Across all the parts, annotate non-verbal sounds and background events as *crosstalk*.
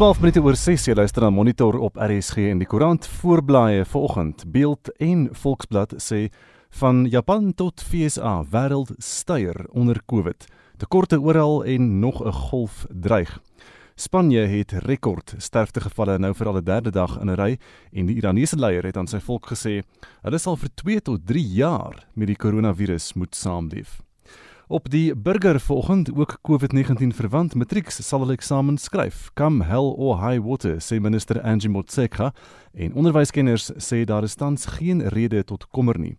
12 minute oor 6 jy luister na Monitor op RSG en die koerant voorblaaie vanoggend. Beeld en Volksblad sê van Japan tot FSA wêreld styer onder Covid. Tekorte oral en nog 'n golf dreig. Spanje het rekord sterftegevalle nou vir al die derde dag in 'n ry en die Iranese leier het aan sy volk gesê hulle sal vir 2 tot 3 jaar met die koronavirus moet saamleef. Op die burger vanoggend ook COVID-19 verwant matrieks sal hulle eksamen skryf. Come hell or high water, sê minister Angie Motshekga en onderwyskenners sê daar is tans geen rede tot kommer nie.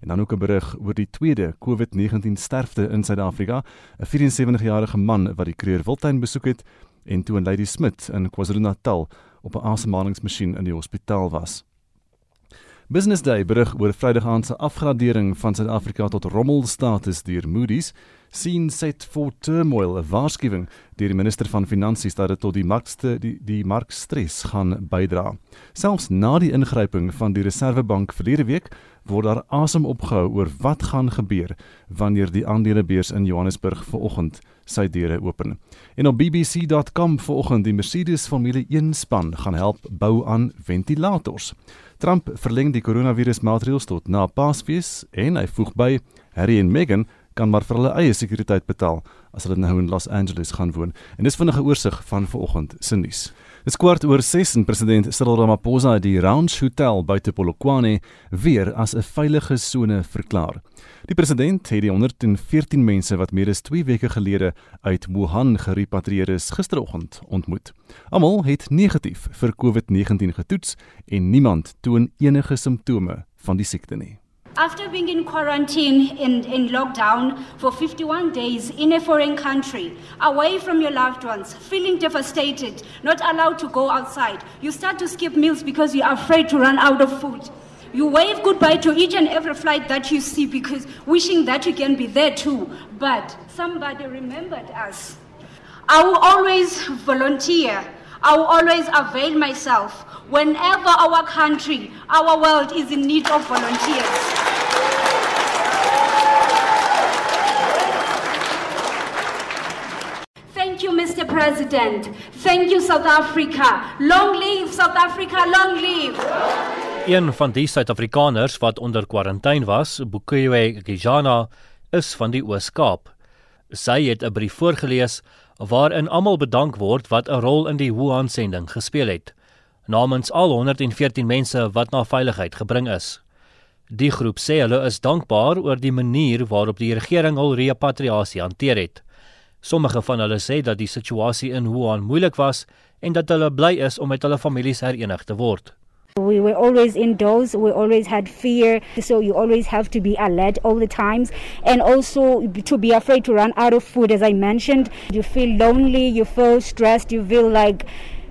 En dan ook 'n berig oor die tweede COVID-19 sterfte in Suid-Afrika, 'n 74-jarige man wat die Kruger Wildtuin besoek het en toe in Lady Smith in KwaZulu-Natal op 'n asemhalingsmasjien in die hospitaal was. Business Day berig oor Vrydag aand se afgradering van Suid-Afrika tot rommelstatus deur Moody's sien set for turmoil 'n waarskuwing deur die minister van finansies dat dit tot die markste die die markstres gaan bydra. Selfs na die ingryping van die Reserwebank verlede week word daar asem opgehou oor wat gaan gebeur wanneer die aandelebeurs in Johannesburg vanoggend sy deure open. En op bbc.com vanoggend die Mercedes Formule 1 span gaan help bou aan ventilators. Trump verleng die koronavirusmaatreëls tot na Paasfees en hy voeg by Harry en Meghan kan maar vir hulle eie sekuriteit betaal as hulle nou in Los Angeles gaan woon. En dis vinnige oorsig van vanoggend se nuus. Dis kwart oor 6 en president Cyril Ramaphosa het die Ranch Hotel buite Polokwane weer as 'n veilige sone verklaar. Die president het die 114 mense wat meer as 2 weke gelede uit Wuhan gerepatrieer is gisteroggend ontmoet. Almal het negatief vir COVID-19 getoets en niemand toon enige simptome van die siekte nie. After being in quarantine and in lockdown for 51 days in a foreign country, away from your loved ones, feeling devastated, not allowed to go outside, you start to skip meals because you're afraid to run out of food. You wave goodbye to each and every flight that you see because wishing that you can be there too. But somebody remembered us. I will always volunteer. I will always avail myself whenever our country, our world is in need of volunteers. Thank you, Mr. President. Thank you, South Africa. Long live South Africa, long live. Een van die Suid-Afrikaners wat onder kwarantyne was, Bukuwe Gijana, is van die Oos-Kaap. Sy het 'n brief voorgeles waarin almal bedank word wat 'n rol in die Wuhan-sending gespeel het, namens al 114 mense wat na veiligheid gebring is. Die groep sê hulle is dankbaar oor die manier waarop die regering hul repatriasie hanteer het. Sommige van hulle sê dat die situasie in Wuhan moeilik was en dat hulle bly is om met hulle families herenig te word. We were always indoors. We always had fear. So you always have to be alert all the times. And also to be afraid to run out of food, as I mentioned. You feel lonely, you feel stressed, you feel like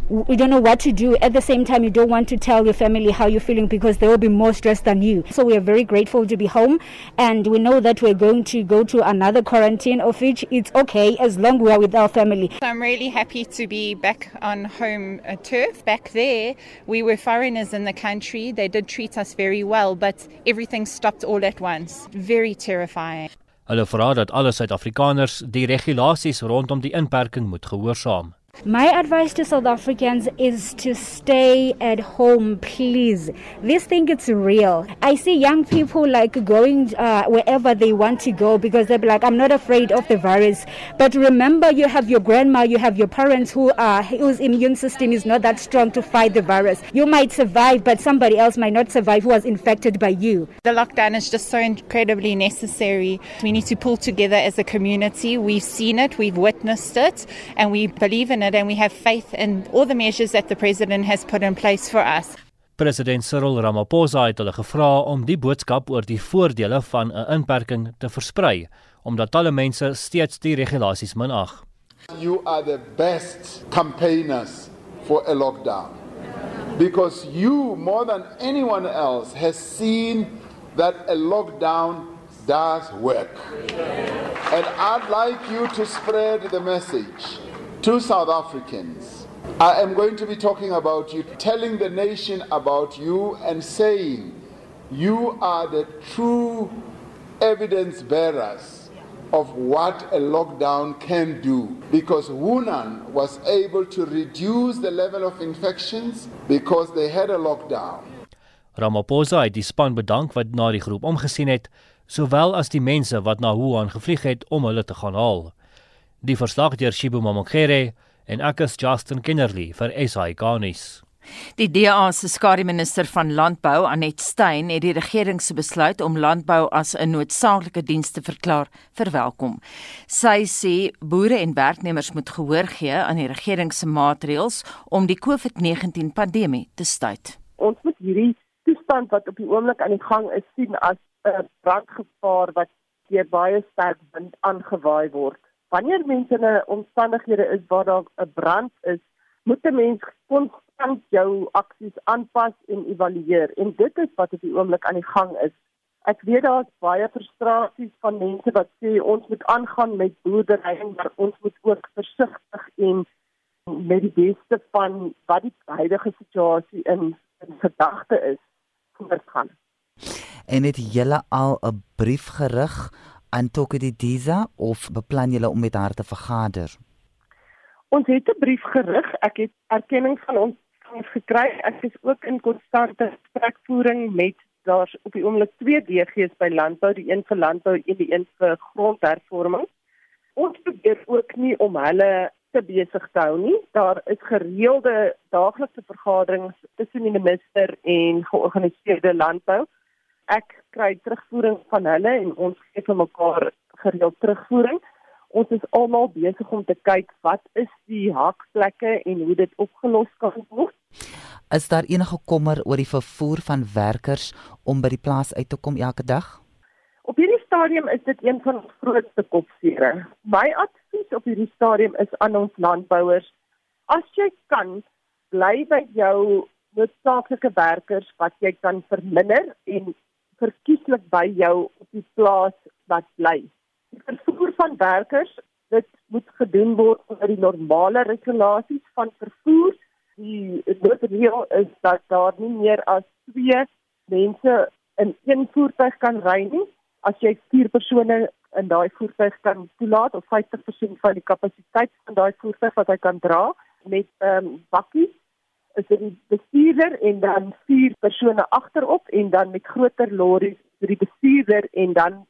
you don't know what to do. At the same time, you don't want to tell your family how you're feeling because they will be more stressed than you. So we are very grateful to be home. And we know that we're going to go to another quarantine, of which it's okay as long we are with our family. I'm really happy to be back on home uh, turf. Back there, we were foreigners in the country. They did treat us very well, but everything stopped all at once. Very terrifying. Hulle vra dat alle Suid-Afrikaners die regulasies rondom die inperking moet gehoorsaam. My advice to South Africans is to stay at home, please. This thing it's real. I see young people like going uh, wherever they want to go because they're like, I'm not afraid of the virus. But remember, you have your grandma, you have your parents who are whose immune system is not that strong to fight the virus. You might survive, but somebody else might not survive who was infected by you. The lockdown is just so incredibly necessary. We need to pull together as a community. We've seen it, we've witnessed it, and we believe in it and we have faith in all the measures that the president has put in place for us. President Cyril Ramaphosa het hulle gevra om die boodskap oor die voordele van 'n inperking te versprei, omdat talle mense steeds die regulasies minag. You are the best campaigners for a lockdown. Because you more than anyone else has seen that a lockdown does work. And I'd like you to spread the message to South Africans. I am going to be talking about you, telling the nation about you, and saying you are the true evidence bearers of what a lockdown can do because Wunan was able to reduce the level of infections because they had a lockdown. Ramaphosa het die span bedank wat na die groep omgesien het, sowel as die mense wat na Wuhan gevlieg het om hulle te gaan haal. Die verslag deur Shibu Mamokere en ek is Justin Kennerly vir SI Garnis. Die DA se skademinister van landbou, Anet Stein, het die regering se besluit om landbou as 'n noodsaaklike diens te verklaar verwelkom. Sy sê boere en werknemers moet gehoor gee aan die regering se maatreëls om die COVID-19 pandemie te staai. Ons moet hierdie toestand wat op die oomblik aan die gang is sien as 'n brandgevaar wat deur baie sterk wind aangewaai word. Wanneer mense in 'n omstandighede is waar daar 'n brand is, moet 'n mens konstant jou aksies aanpas en evalueer en dit is wat op die oomblik aan die gang is. Ek weet daar's baie frustrasies van mense wat sê ons moet aangaan met boerdery maar ons moet ook versigtig en met die beste van wat die huidige situasie in in gedagte is voortgaan. En het julle al 'n brief gerig aan Tokedisa of beplan julle om met haar te vergader? Ons het 'n brief gerig. Ek het erkenning van ons gekry. Ek is ook in konstante gesprekvoering met daar's op die oomblik twee DG's by landbou, die een vir landbou en die een vir grondhervorming. Ons probeer ook nie om hulle te besig te hou nie. Daar is gereelde daaglikse vergaderings tussen die minister en georganiseerde landbou. Ek kry terugvoering van hulle en ons gee vir mekaar gereeld terugvoering ons is almal besig om te kyk wat is die hakplekke en hoe dit opgelos kan word. Is daar enige kommer oor die vervoer van werkers om by die plaas uit te kom elke dag? Op hierdie stadium is dit een van ons grootste kopsere. My advies op hierdie stadium is aan ons landbouers: as jy kan, bly by jou noodsaaklike werkers wat jy kan verminder en verkieslik by jou op die plaas wat bly. Die vervoer van werkers dit moet gedoen word onder die normale regulasies van vervoer. Die noodreël is dat daar nie meer as 2 mense in een voertuig kan ry nie. As jy 4 persone in daai voertuig kan toelaat of 50% van die kapasiteit van daai voertuig wat hy kan dra met ehm um, bakkies is dit die bestuurder en dan 4 persone agterop en dan met groter lorries die bestuurder en dan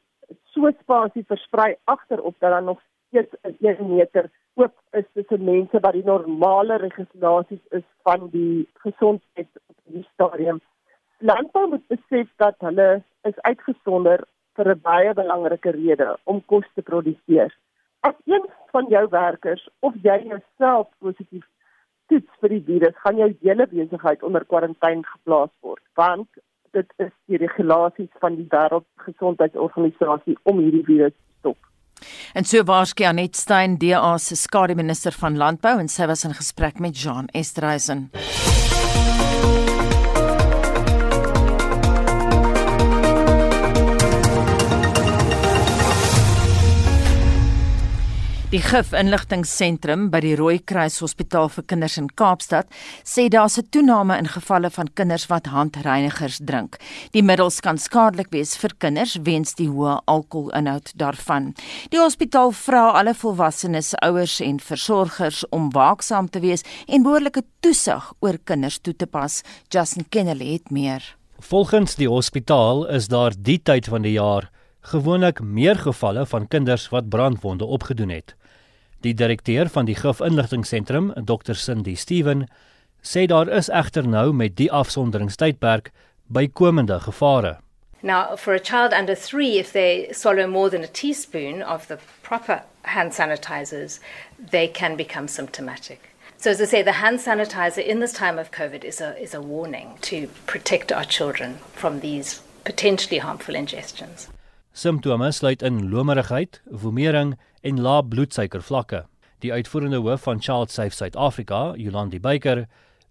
so spasie versprei agterop dat daar nog steeds 'n 1 meter oop is tussen mense wat die normale regulasies is van die gesondheid op die stadium. Landbou moet besef dat hulle is uitgesonder vir 'n baie belangrike rede om kos te produseer. As een van jou werkers of jy jouself positief toets vir die virus, gaan jou hele besigheid onder kwarantyne geplaas word, want dit is die regulasies van die wêreldgesondheidsorganisasie om hierdie virus te stop. En so waarskynlik Anet Stein, DA se skademinister van landbou en sy was in gesprek met Jean Estreisen. Die Gif-inligtingseentrum by die Rooikruis Hospitaal vir Kinders in Kaapstad sê daar's 'n toename in gevalle van kinders wat handreinigers drink. Die middels kan skadelik wees vir kinders weens die hoë alkoholinhoud daarvan. Die hospitaal vra alle volwassenes, ouers en versorgers om waaksaam te wees en behoorlike toesig oor kinders toe te pas. Justin Kennedy het meer. Volgens die hospitaal is daar die tyd van die jaar gewoonlik meer gevalle van kinders wat brandwonde opgedoen het. Die direkteur van die Gif-inligtingseentrum, Dr. Cindy Steven, sê daar is egter nou met die afsonderingstydperk bykomende gevare. Now, for a child under 3 if they swallow more than a teaspoon of the proper hand sanitizers, they can become symptomatic. So as I say the hand sanitizer in this time of COVID is a is a warning to protect our children from these potentially harmful ingestions. Simptome sluit in lomerigheid, woemering en lae bloedsuikervlakke. Die uitvoerende hoof van Child Safe Suid-Afrika, Jolandi Beyker,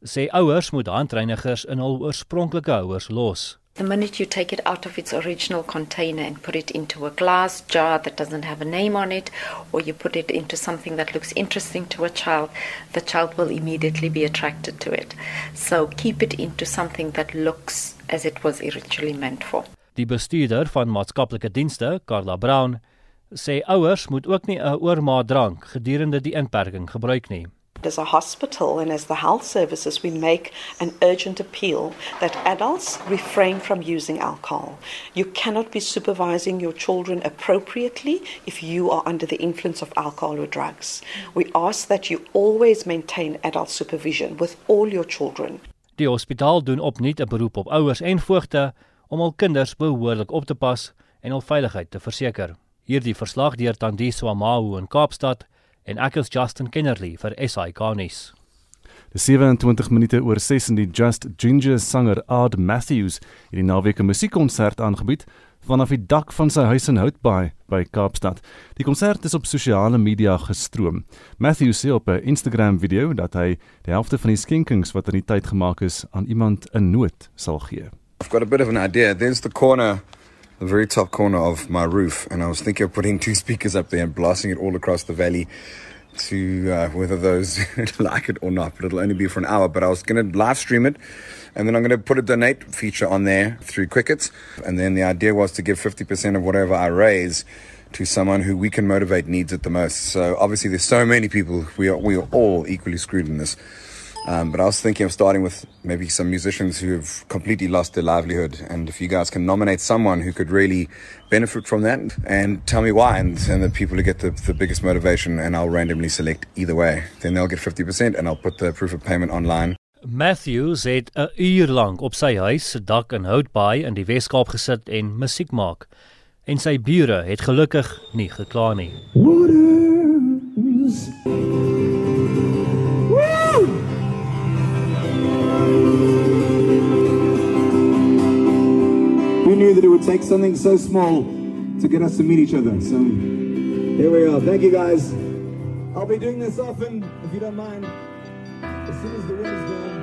sê ouers moet handreinigers in hul oorspronklike houers los. The minute you take it out of its original container and put it into a glass jar that doesn't have a name on it, or you put it into something that looks interesting to a child, the child will immediately be attracted to it. So keep it into something that looks as it was originally meant for. Die bestuurder van maatskaplike dienste, Carla Brown, sê ouers moet ook nie 'n oormaat drank gedurende die inperking gebruik nie. As a hospital and as the health services, we make an urgent appeal that adults refrain from using alcohol. You cannot be supervising your children appropriately if you are under the influence of alcohol or drugs. We ask that you always maintain adult supervision with all your children. Die hospitaal doen opnuut 'n beroep op ouers en voogte om hul kinders behoorlik op te pas en hul veiligheid te verseker. Hierdie verslag deur Tandi Swamahu in Kaapstad en ek is Justin Kennerly vir SAK nuus. Die 27 minute oor 6 in die Just Ginger sanger Ard Matthews het die naweek 'n musiekkonsert aangebied vanaf die dak van sy huis in Houtbaai by Kaapstad. Die konsert is op sosiale media gestroom. Matthews sê op 'n Instagram video dat hy die helfte van die skenkings wat in die tyd gemaak is aan iemand in nood sal gee. I've got a bit of an idea. There's the corner the very top corner of my roof, and I was thinking of putting *laughs* two speakers up there and blasting it all across the valley to uh, whether those *laughs* like it or not, but it'll only be for an hour. But I was going to live stream it, and then I'm going to put a donate feature on there through Cricket, and then the idea was to give 50% of whatever I raise to someone who we can motivate needs it the most. So obviously, there's so many people. We are we are all equally screwed in this. Um, but I was thinking of starting with maybe some musicians who have completely lost their livelihood. And if you guys can nominate someone who could really benefit from that and tell me why, and, and the people who get the, the biggest motivation, and I'll randomly select either way, then they'll get 50% and I'll put the proof of payment online. Matthews het 'n uur lank op sy huis se dak in Houtbaai in die Wes-Kaap gesit en musiek maak. En sy bure het gelukkig nie gekla nie. Waters. That it would take something so small to get us to meet each other. So here we are. Thank you guys. I'll be doing this often, if you don't mind. As soon as the wind is gone.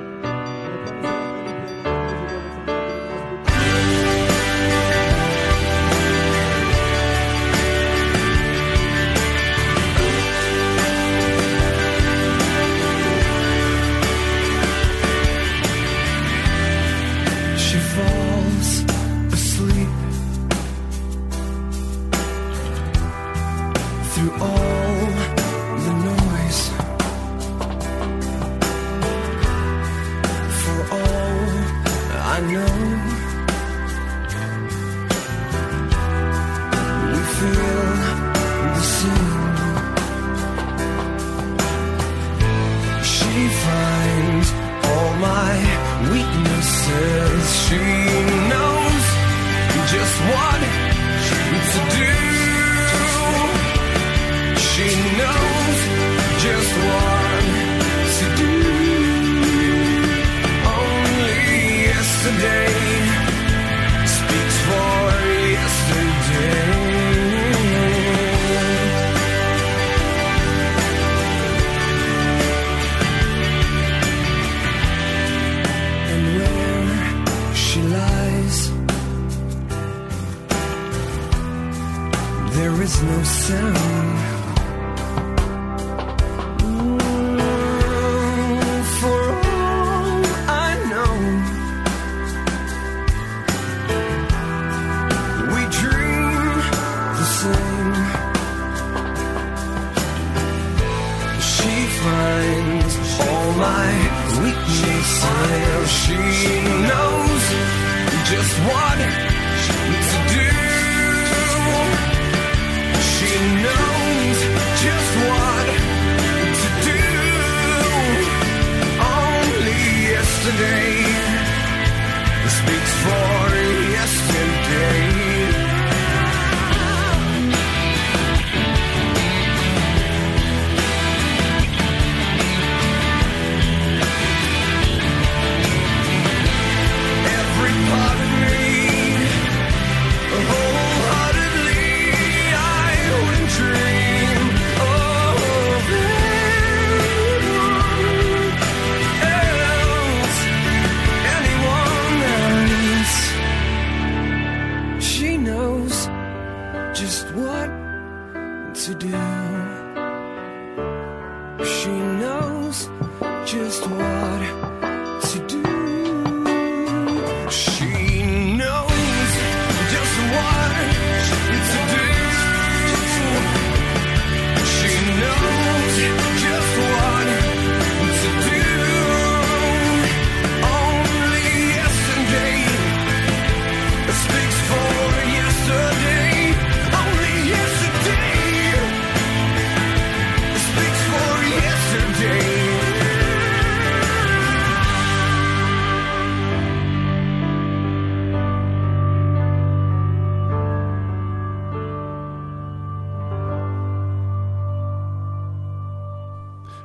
speaks for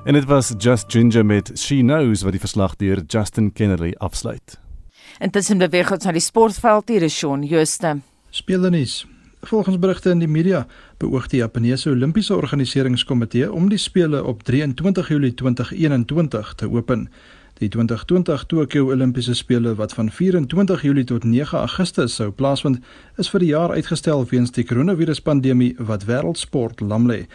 En dit was Just Ginger met She Knows wat die verslag deur Justin Kennerly afsluit. Intussen beweeg ons na die sportveld hier is Shaun Jooste. Speeldernuus. Volgens berigte in die media beoog die Japaneese Olimpiese Organiseringskomitee om die spele op 23 Julie 2021 te open. Die 2020 Tokyo Olimpiese spele wat van 24 Julie tot 9 Augustus sou plaasvind, is vir die jaar uitgestel weens die koronaviruspandemie wat wêreldsport lam lê.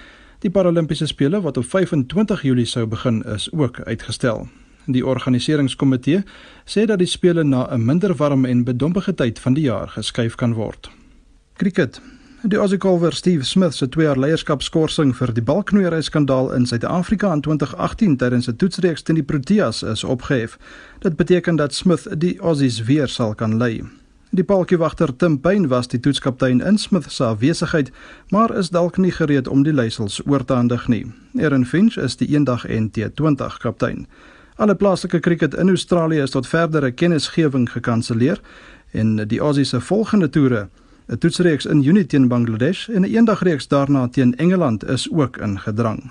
Die Paralimpiese spele wat op 25 Julie sou begin, is ook uitgestel. Die organiseringskomitee sê dat die spele na 'n minder warm en bedompige tyd van die jaar geskuif kan word. Cricket. Die Aussie Golfer Steve Smith se twee jaar leierskapskorsing vir die balknoeiery skandaal in Suid-Afrika in 2018 tydens 'n toetsreeks teen die Proteas is opgehef. Dit beteken dat Smith die Aussies weer sal kan lei. Die paltjiewagter Tim Payne was die toetskaptein in Smith se afwesigheid, maar is dalk nie gereed om die leiersels oor te handig nie. Aaron Finch is die eendag en T20 kaptein. Alle plaaslike krieket in Australië is tot verdere kennisgewing gekanselleer en die Aussies se volgende toere 'n toetsreeks in Junie teen Bangladesh en 'n eendagreeks daarna teen Engeland is ook in gedrang.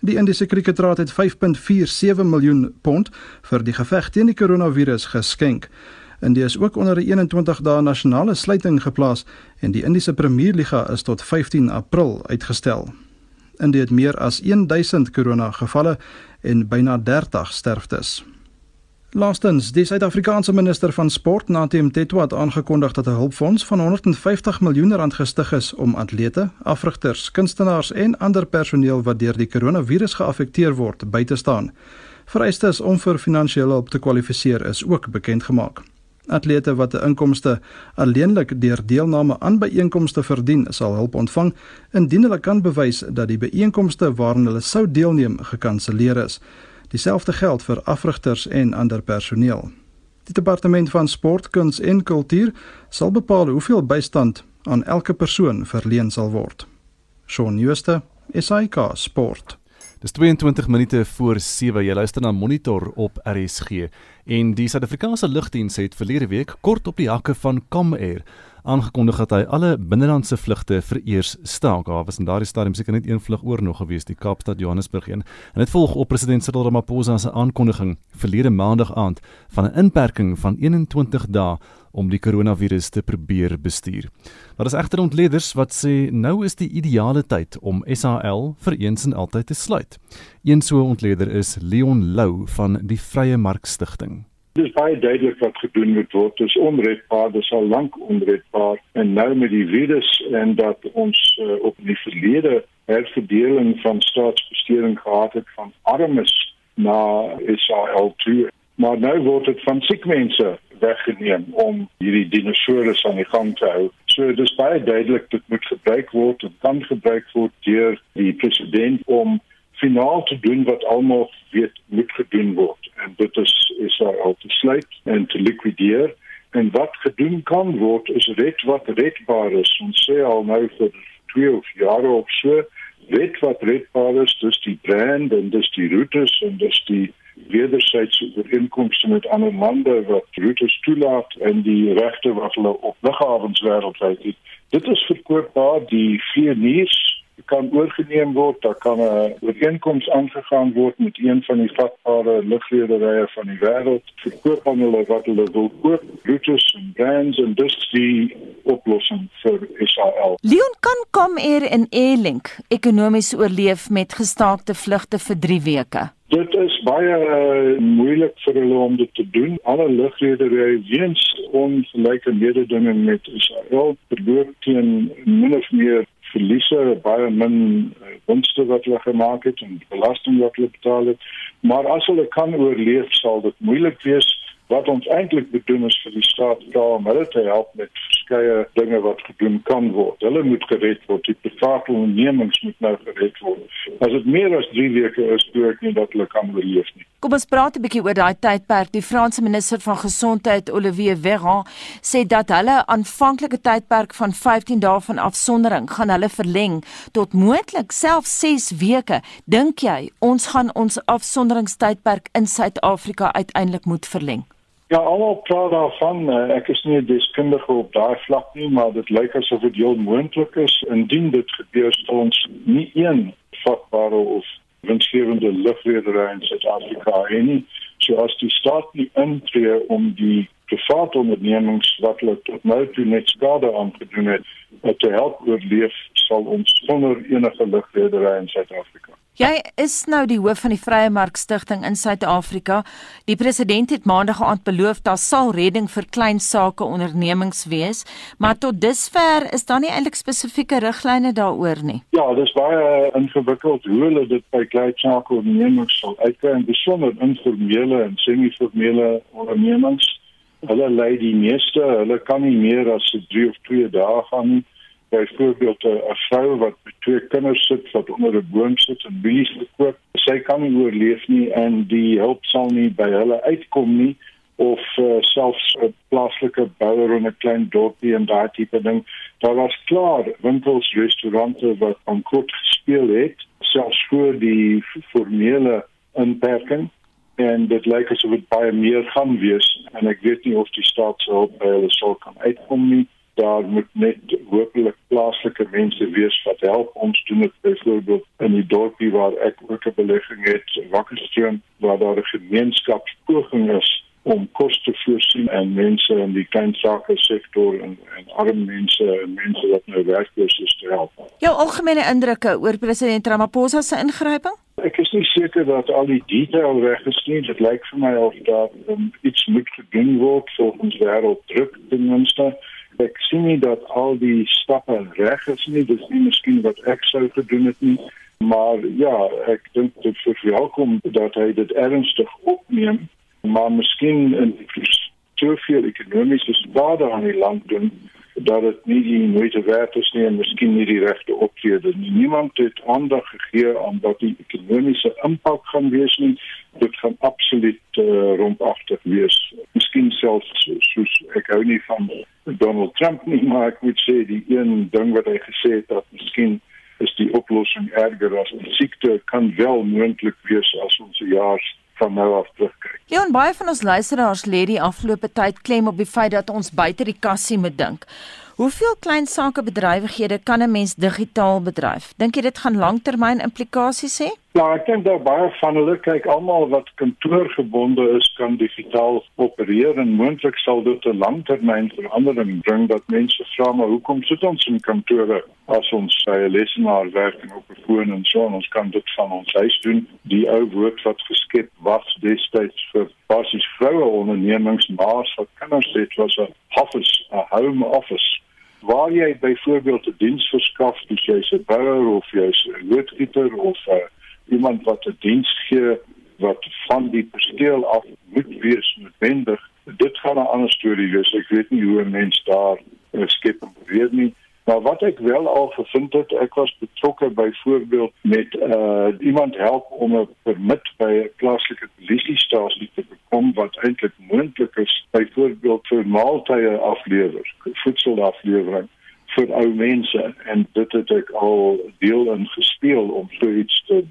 Die Indiese Kriketraad het 5.47 miljoen pond vir die geveg teen die koronavirus geskenk. India is ook onder 'n 21 dae nasionale sluiting geplaas en die Indiese Premierliga is tot 15 April uitgestel. India het meer as 1000 korona gevalle en byna 30 sterftes. Laastens, die Suid-Afrikaanse minister van Sport, Natem Tetwa, het aangekondig dat 'n hulpfonds van 150 miljoen rand gestig is om atlete, afrigters, kunstenaars en ander personeel wat deur die koronavirus geaffekteer word, by te staan. Vereistes om vir finansiële hulp te kwalifiseer is ook bekend gemaak. Atlete wat 'n inkomste alleenlik deur deelname aan byeenkomste verdien, sal hulp ontvang indien hulle kan bewys dat die byeenkomste waaraan hulle sou deelneem gekanselleer is. Dieselfde geld vir afrigters en ander personeel. Die departement van sport, kuns en kultuur sal bepaal hoeveel bystand aan elke persoon verleen sal word. Shaun Schuster, SAK Sport. Dis 22 minute voor 7. Jy luister na Monitor op RSG en die Suid-Afrikaanse lugdiens het verlede week kort op die hakke van Comair aangekondig dat hy alle binnelandse vlugte vereers staak. Daar was in daardie stadium seker net een vlug oor nog gewees, die Kaapstad Johannesburg een. En dit volg op president Cyril Ramaphosa se aankondiging verlede maandag aand van 'n inperking van 21 dae om die koronavirus te probeer bestuur. Daar is egter ontleeders wat sê nou is die ideale tyd om SAL vir eens en altyd te sluit. Een so ontleder is Leon Lou van die Vrye Mark Stichting. Dit is baie duidelik wat gedoen moet word. Dit is onredbaar, dit is al lank onredbaar en nou met die virus en dat ons uh, op die verlede herverdeling van staatsbesteding gehad het van armes na SAL toe. Maar nou word dit van siek mense weggeneem om hierdie dinosourus aan die gang te hou. So dis baie duidelik dit moet gebruik word en kan gebruik word deur die president om finaal te doen wat almal weet moet gedoen word. En dit is is al te sluit en te likwideer. En wat gedoen kan word is red wat redbaar is. Ons sê al nou vir 2 of jare op so red wat redbaar is dis die brand en dis die roetes en dis die wederwysige ooreenkomste met ander lande wat roetes toelaat en die regte wat hulle op lughawens wêreldwyd het dit is verkoopbaar die nuus kan oorgeneem word, daar kan 'n ooreenkoms aangegaan word met een van die vatbare lugrederye van die wêreld, verkoop aan hulle wat hulle wil koop, routes en brands en dis die oplossing vir Israel. Leon kan kom eer in Airlink ekonomies oorleef met gestaakte vlugte vir 3 weke. Dit is baie uh, moeilik vir hulle om dit te doen. Alle lugrederye weens ongelyke mededinging met Israel verloor teen min of meer verliese baie min uh, winste wat hulle gemaak het en belasting wat hulle betaal het maar as hulle kan oorleef sal dit moeilik wees wat ons eintlik bedoel is vir die staat daar om hulle te help met verskeie dinge wat gedoen kan word. Hulle moet gered word. Die private ondernemings moet nou gered word. As dit meer as 3 weke is, glo ek nie dat hulle kan oorleef nie. Kom ons praat 'n bietjie oor daai tydperk. Die Franse minister van Gesondheid, Olivier Véran, sê dat hulle aanvanklike tydperk van 15 dae van afsondering gaan hulle verleng tot moontlik selfs 6 weke. Dink jy ons gaan ons afsonderingstydperk in Suid-Afrika uiteindelik moet verleng? Ja, almal praat daarvan. eh, Ek is nie 'n deskundige op daai vlak nie, maar dit lyk asof dit heel moontlik is indien dit gebeur sal ons nie een vatbare of winsgewende lugredery in Suid-Afrika hê nie. So as die staat nie intree om die private ondernemings wat hulle tot nou toe net skade aangedoen het, eh, te help oorleef, sal ons sonder enige lugredery in Suid-Afrika. Jy is nou die hoof van die Vrye Mark Stichting in Suid-Afrika. Die president het maandag aand beloof daar sal redding vir klein sake ondernemings wees, maar tot dusver is daar nie eintlik spesifieke riglyne daaroor nie. Ja, dis baie ingewikkeld hoe hulle dit by klein sake ondernemings sal uitkry en besonder informele en semi-formele ondernemings. Hulle lei die meeste, hulle kan nie meer as 3 of 2 dae gaan nie. Byvoorbeeld 'n 'n vrou wat met twee kinders sit wat onder 'n boom sit en bies koop, sy kan nie oorleef nie en die hulp sal nie by hulle uitkom nie of uh, selfs 'n plaaslike bouer in 'n klein dorpie en daai tipe ding. Daar was klaar winkels, restaurante wat aan kort gespeel het, selfs voor die formele inperking en dit lyk asof dit baie meer gaan wees en ek weet nie of die staat se hulp by hulle sal kan uitkom nie. Daar moet net hopelik plaaslike mense wees wat help. Ons doen dit byvoorbeeld in die dorpie waar ek ook 'n belegging het Wakkerstroom waar daar 'n gemeenskapspoging is om kos te voorsien aan mense in die klein sake sektor en en arm mense en mense wat nou werkloos is te help. Jou algemene indrukke oor president Ramaphosa se ingryping? Ek is nie seker dat al die detail reg is nie. Dit lyk vir my of daar um, iets moet gedoen word volgens wêrelddruk ten minste. Ek sien nie dat al die stappe reg is nie. Dis nie miskien wat ek sou gedoen het nie. Maar ja, ek dink dit verwelkom dat hy dit ernstig opneem, maar miskien in soveel ekonomiese skade aan die land doen dat dit nie die moeite werd is nie en miskien nie die regte optrede nie. Niemand het aandag gegee aan wat die ekonomiese impak gaan wees nie. Dit gaan absoluut uh, rompagtig wees. Miskien selfs soos ek hou nie van Donald Trump nie, maar ek moet sê die een ding wat hy gesê het dat miskien is die oplossing erger as die siekte kan wel moontlik wees as ons 'n jaar van nou af terugkyk. Leon, baie van ons luisteraars lê die afgelope tyd klem op die feit dat ons buite die kassie moet dink. Hoeveel klein sake bedrywighede kan 'n mens digitaal bedryf? Dink jy dit gaan langtermyn implikasies hê? Ja, ek dink daar baie van hulle kyk almal wat kantoorgebonde is kan digitaal opereer en moontlik sal dit 'n langtermyn verandering bring dat mense vra maar hoekom sit ons in kantore as ons by 'n lesenaar werk en op 'n foon en so en ons kan dit van ons huis doen. Die ou woord wat geskep was destyds vir basies vroue ondernemings maas wat kinders het was 'n office, 'n home office waar jy byvoorbeeld 'n diens verskaf, dis jy's 'n bouer of jy's 'n loodgieter of uh, iemand wat 'n diens gee wat van die perseel af moet wees noodwendig. Dit gaan 'n ander storie wees. Ek weet nie hoe 'n mens daar 'n skep weet nie. Maar wat ek wel al gevind het, ek was betrokke byvoorbeeld met uh iemand help om 'n permit by 'n plaaslike polisiestasie te bekom wat eintlik moontlik is byvoorbeeld vir maaltye aflewer, voedselaflewering vir ou mense en dit het ek al deel in gespeel om so iets te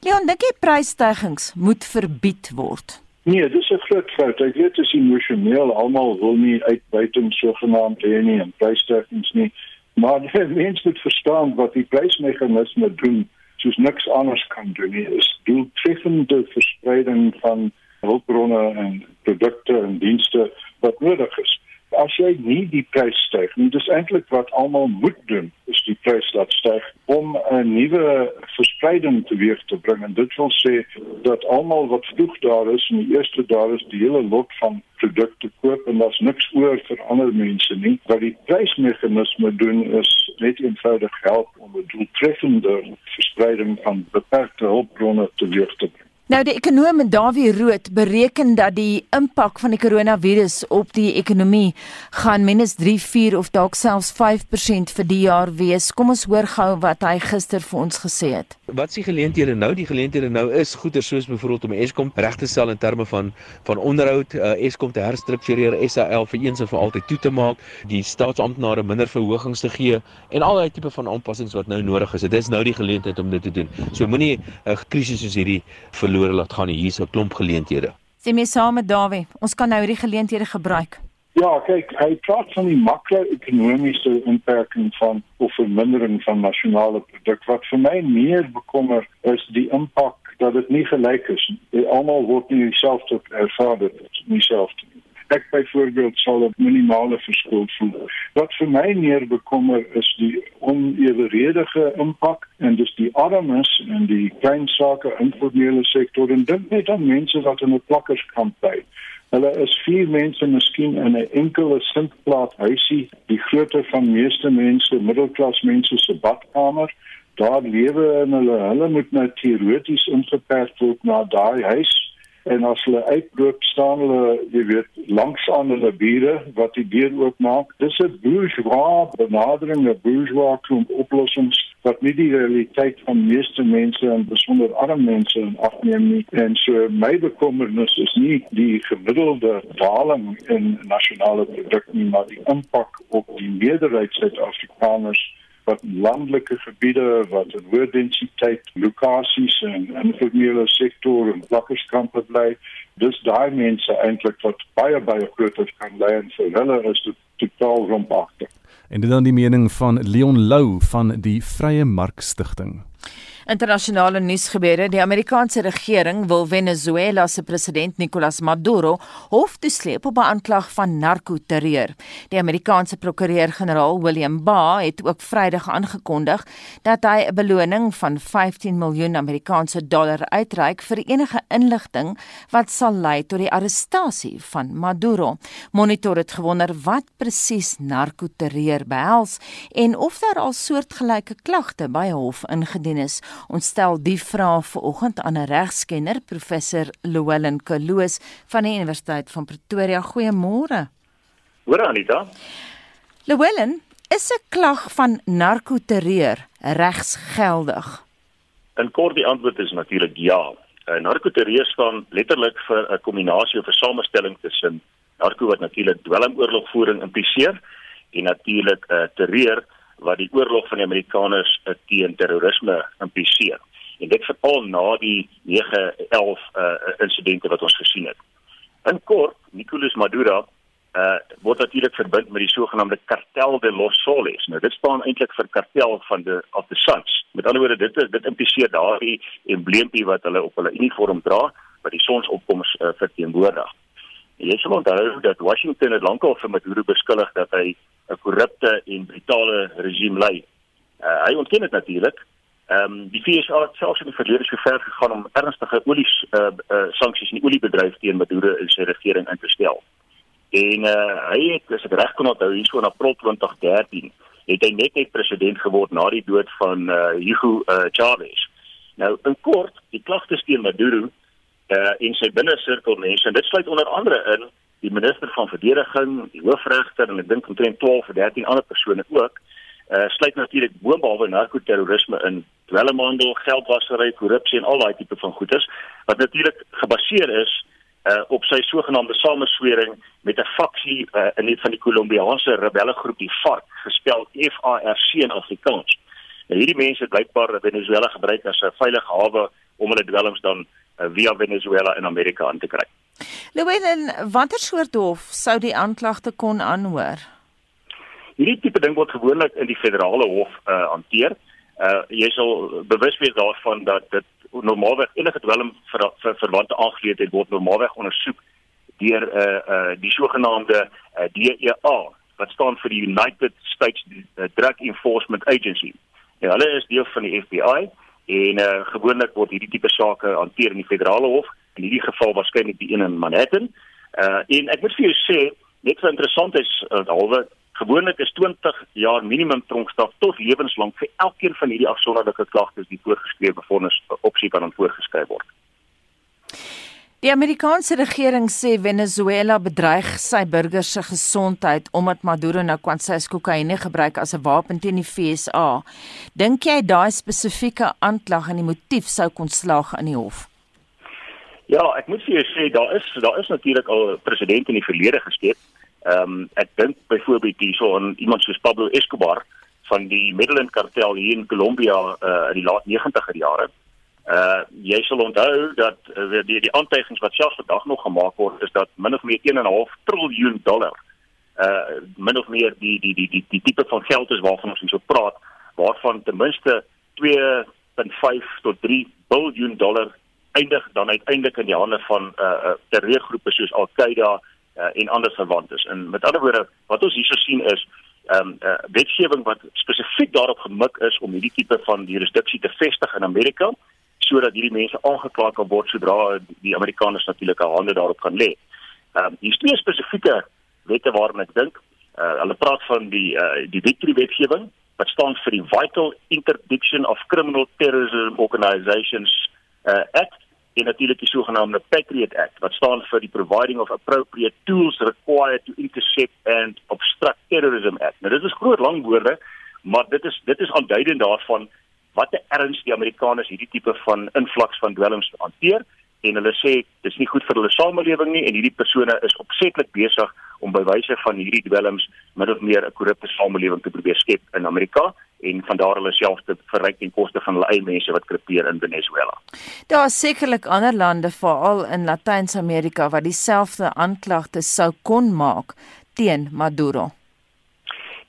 Leon, dink jy prysstygings moet verbied word? Nee, dis 'n groot fout. Ek weet dit is emosioneel. Almal wil nie uitbuiting sogenaamd hê nie en prysstygings nie. Maar *laughs* die mense moet verstaan wat die prysmeganisme doen, soos niks anders kan doen nie, is doeltreffende verspreiding van hulpbronne en produkte en dienste wat nodig is. As jy nie die prys styg nie, dis eintlik wat almal moet doen, is die prys laat styg om 'n nuwe verspreiding teweeg te bring en dit wil sê dat almal wat vroeg daar is en die eerste daar is die hele lot van produkte koop en daar's niks oor vir ander mense nie. Wat die prysmeganisme doen is net eenvoudig help om 'n doeltreffende verspreiding van beperkte hulpbronne teweeg te bring. Nou die ekonom Dawie Rood bereken dat die impak van die koronavirus op die ekonomie gaan minus 3, 4 of dalk selfs 5% vir die jaar wees. Kom ons hoor gou wat hy gister vir ons gesê het. Wat s'ie geleenthede nou? Die geleenthede nou is goeder soos byvoorbeeld om Eskom reg te stel in terme van van onderhoud, uh, Eskom te herstruktureer, SAL vir eens en vir altyd toe te maak, die staatsamptenare minder verhogings te gee en al daai tipe van aanpassings wat nou nodig is. Dit is nou die geleentheid om dit te doen. So moenie 'n uh, krisis soos hierdie verlore laat gaan nie. Hier's 'n klomp geleenthede. Sê mee saam met Dawie, ons kan nou hierdie geleenthede gebruik. Ja, kyk, hy praat van die makro-ekonomiese inperking van of vermindering van nasionale produk. Wat vir my meer bekommer is die impak dat dit nie gelyk is nie. Almal word nie dieselfde ervaar dit nie dieselfde nie. Ek byvoorbeeld sal 'n minimale verskil voel. Wat vir my meer bekommer is die oneweredige impak en dis die armes en die klein sake informele sektor en dink net aan mense wat in 'n plakkerskamp bly. Hulle is vier mense miskien in 'n enkele sintplaat huisie, die grootte van meeste mense, middelklas mense se badkamer. Daar lewe en hulle hulle moet nou teoreties ingeperk word na daai huis en as hulle uitloop staan hulle jy weet langs aan hulle bure wat die deur oopmaak. Dis 'n bourgeois benadering 'n bourgeois klomp oplossings wat nie die realiteit van meeste mense en besonder arm mense afneem nie. En so my bekommernis is nie die gemiddelde daling in nasionale produk nie maar die impak op die meerderheid Suid-Afrikaners wat landelike gebiede wat in hoë densiteit lokasies en informele sektor en plakkerskampe bly dis daai mense eintlik wat baie baie groter kan lei en vir hulle is dit totaal rompagtig En dit dan die mening van Leon Lou van die Vrye Mark Stichting. Internasionale nuusgebeure: Die Amerikaanse regering wil Venezuela se president Nicolas Maduro hof toe sleep op 'n aanklag van narkoterreur. Die Amerikaanse prokureur-generaal William Barr het ook Vrydag aangekondig dat hy 'n beloning van 15 miljoen Amerikaanse dollar uitreik vir enige inligting wat sal lei tot die arrestasie van Maduro. Monitor het gewonder wat presies narkoterreur behels en of daar al soortgelyke klagte by hof ingedien is. Ons stel die vraag vanoggend aan 'n regskenner, professor Llewellyn Kaloos van die Universiteit van Pretoria. Goeiemôre. Hoor Anita. Llewellyn, is 'n klag van narkoterreur regsgeldig? In kort die antwoord is natuurlik ja. Uh, narkoterreur staan letterlik vir 'n kombinasie of 'n samestelling tussen narko wat natuurlik dwelmoorlogvoering impliseer en natuurlik 'n uh, terreur wat die oorlog van die Amerikaners teen terrorisme impliseer. En dit veral na die 9/11 uh, insidente wat ons gesien het. In kort, Nicolas Maduro uh word natuurlik verbind met die sogenaamde kartel de los soles. Nou dit staan eintlik vir kartel van de of the suns. Met ander woorde dit dit impliseer daardie embleempie wat hulle op hulle uniform dra wat die sonsopkoms uh, verteenwoordig. Jy sal onthou dat Washington het lankal vir Maduro beskuldig dat hy 'n korrupte en brutale regime lei. Uh, hy ontken dit natuurlik. Ehm um, die FSA het selfs in die verlede so ver gegaan om ernstige olie uh, uh, sanksies in die oliebedryf teen Maduro en sy regering in te stel. En uh, hy het as ek reg kon onthou hier so in April 2013 het hy net net president geword na die dood van uh, Hugo uh, Chavez. Nou in kort, die klagtes teen Maduro uh, en sy binnesirkel mense en dit sluit onder andere in die minister van verdediging, die hoofregter en ek dink omtrent 12 of 13 ander persone ook. Uh sluit natuurlik boonbehalwe narkoterrorisme in dwelmhandel, geldwasery, korrupsie en al daai tipe van goederes wat natuurlik gebaseer is uh op sy sogenaamde sameswering met 'n faksie uh in die van die Kolombiaanse rebellegroep die FARC, gespel F A R C in Afrikaans. Nou hierdie mense blykbaar Venezuela gebruik as 'n veilige hawe om hulle dwelms dan uh, via Venezuela in Amerika aan te kry. Louwelen, watter soort hof sou die aanklagte kon aanhoor? Hierdie tipe ding word gewoonlik in die federale hof uh, hanteer. Uh jy sal bewus wees daarvan dat dit normaalweg enige dwelm vir vir verwante aangeleentheid word normaalweg ondersoek deur 'n uh, uh die sogenaamde uh, DEA wat staan vir die United States Drug Enforcement Agency. Ja, hulle is deel van die FBI en uh gewoonlik word hierdie tipe sake hanteer in die federale hof in hierdie geval waarskynlik die een in Manhattan. Uh en ek moet vir jou sê, net so interessant is uh, alwe gewoonlik is 20 jaar minimum tronkstraf tot lewenslank vir elkeen van hierdie afsonderlike klagtes die voorgeskrewe vonnis opsie kan voorgeskryf word. Die Amerikaanse regering sê Venezuela bedreig sy burgers se gesondheid omdat Maduro nou kwansys kokaine gebruik as 'n wapen teen die FSA. Dink jy daai spesifieke aanklag en die motief sou kon slaag in die hof? Ja, ek moet vir jou sê daar is daar is natuurlik al presidente in die verlede geskep. Ehm um, ek dink byvoorbeeld hierso aan iemand soos Pablo Escobar van die Medellin kartel hier in Colombia uh, in die laat 90er jare. Uh jy sal onthou dat uh, die die aantuigings wat selfs vandag nog gemaak word is dat min of meer 1.5 triljoen dollar uh min of meer die die die die die tipe van geld is waarvan ons hier so praat waarvan ten minste 2.5 tot 3 biljoen dollar eindig dan uiteindelik in die hande van uh, uh terreurgroepe soos Al-Qaeda uh, en ander verwantes. En met ander woorde wat ons hierso sien is ehm um, uh, wetgewing wat spesifiek daarop gemik is om hierdie tipe van jurisdiksie te vestig in Amerika sodat hierdie mense aangekla kan word sodra die Amerikaners natuurlik al hande daarop gaan lê. Ehm um, hier is twee spesifieke wette waarna ek dink. Uh, hulle praat van die uh, die victory wetgewing wat staan vir die Vital Interdiction of Criminal Terrorism Organizations uh, Act en natuurlik die sogenaamde Patriot Act wat staan vir die Providing of Appropriate Tools Required to Intercept and Obstruct Terrorism Act. Nou dit is groot lang woorde, maar dit is dit is aanduidend daarvan wat 'n erns die Amerikaners hierdie tipe van invloeks van dwelms hanteer en hulle sê dis nie goed vir hulle samelewing nie en hierdie persone is opsetlik besig om by wyse van hierdie dwelms min of meer 'n korrupte samelewing te probeer skep in Amerika en van daar hulle self te verryk ten koste van hulle eie mense wat krepeer in Venezuela. Daar is sekerlik ander lande veral in Latyns-Amerika wat dieselfde aanklagte sou kon maak teen Maduro.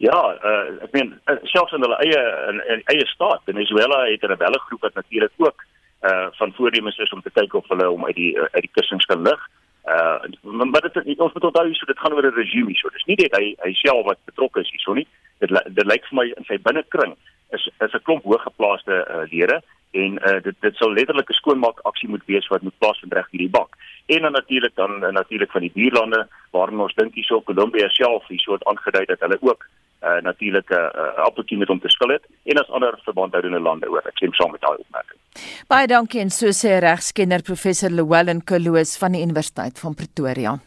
Ja, uh, ek meen uh, selfs in hulle eie in, in eie staat, Venezuela het 'n rebelle groep wat natuurlik ook uh van voornemens is om te kyk of hulle om uit die uh, uit die kussings kan lig. Uh maar dit ons moet onthou so dit gaan oor 'n regime so. Dis nie net hy hy self wat betrokke is hierso nie. Dit dit lyk vir my in sy binnekring is is 'n klomp hooggeplaaste uh, lede en uh, dit dit sal letterlik 'n skoonmaak aksie moet wees wat moet plaasvind reg hierdie bank. En dan natuurlik dan natuurlik van die buurlande waarna ons dink hierso Kolumbia self hierso het aangedui dat hulle ook uh, natuurlik 'n uh, appeltjie met hom te skil het en as ander verbandhoudende lande ook. Ek stem saam met daai opmerking. Baie dankie en so sê regskenner professor Llewellyn Kloos van die Universiteit van Pretoria.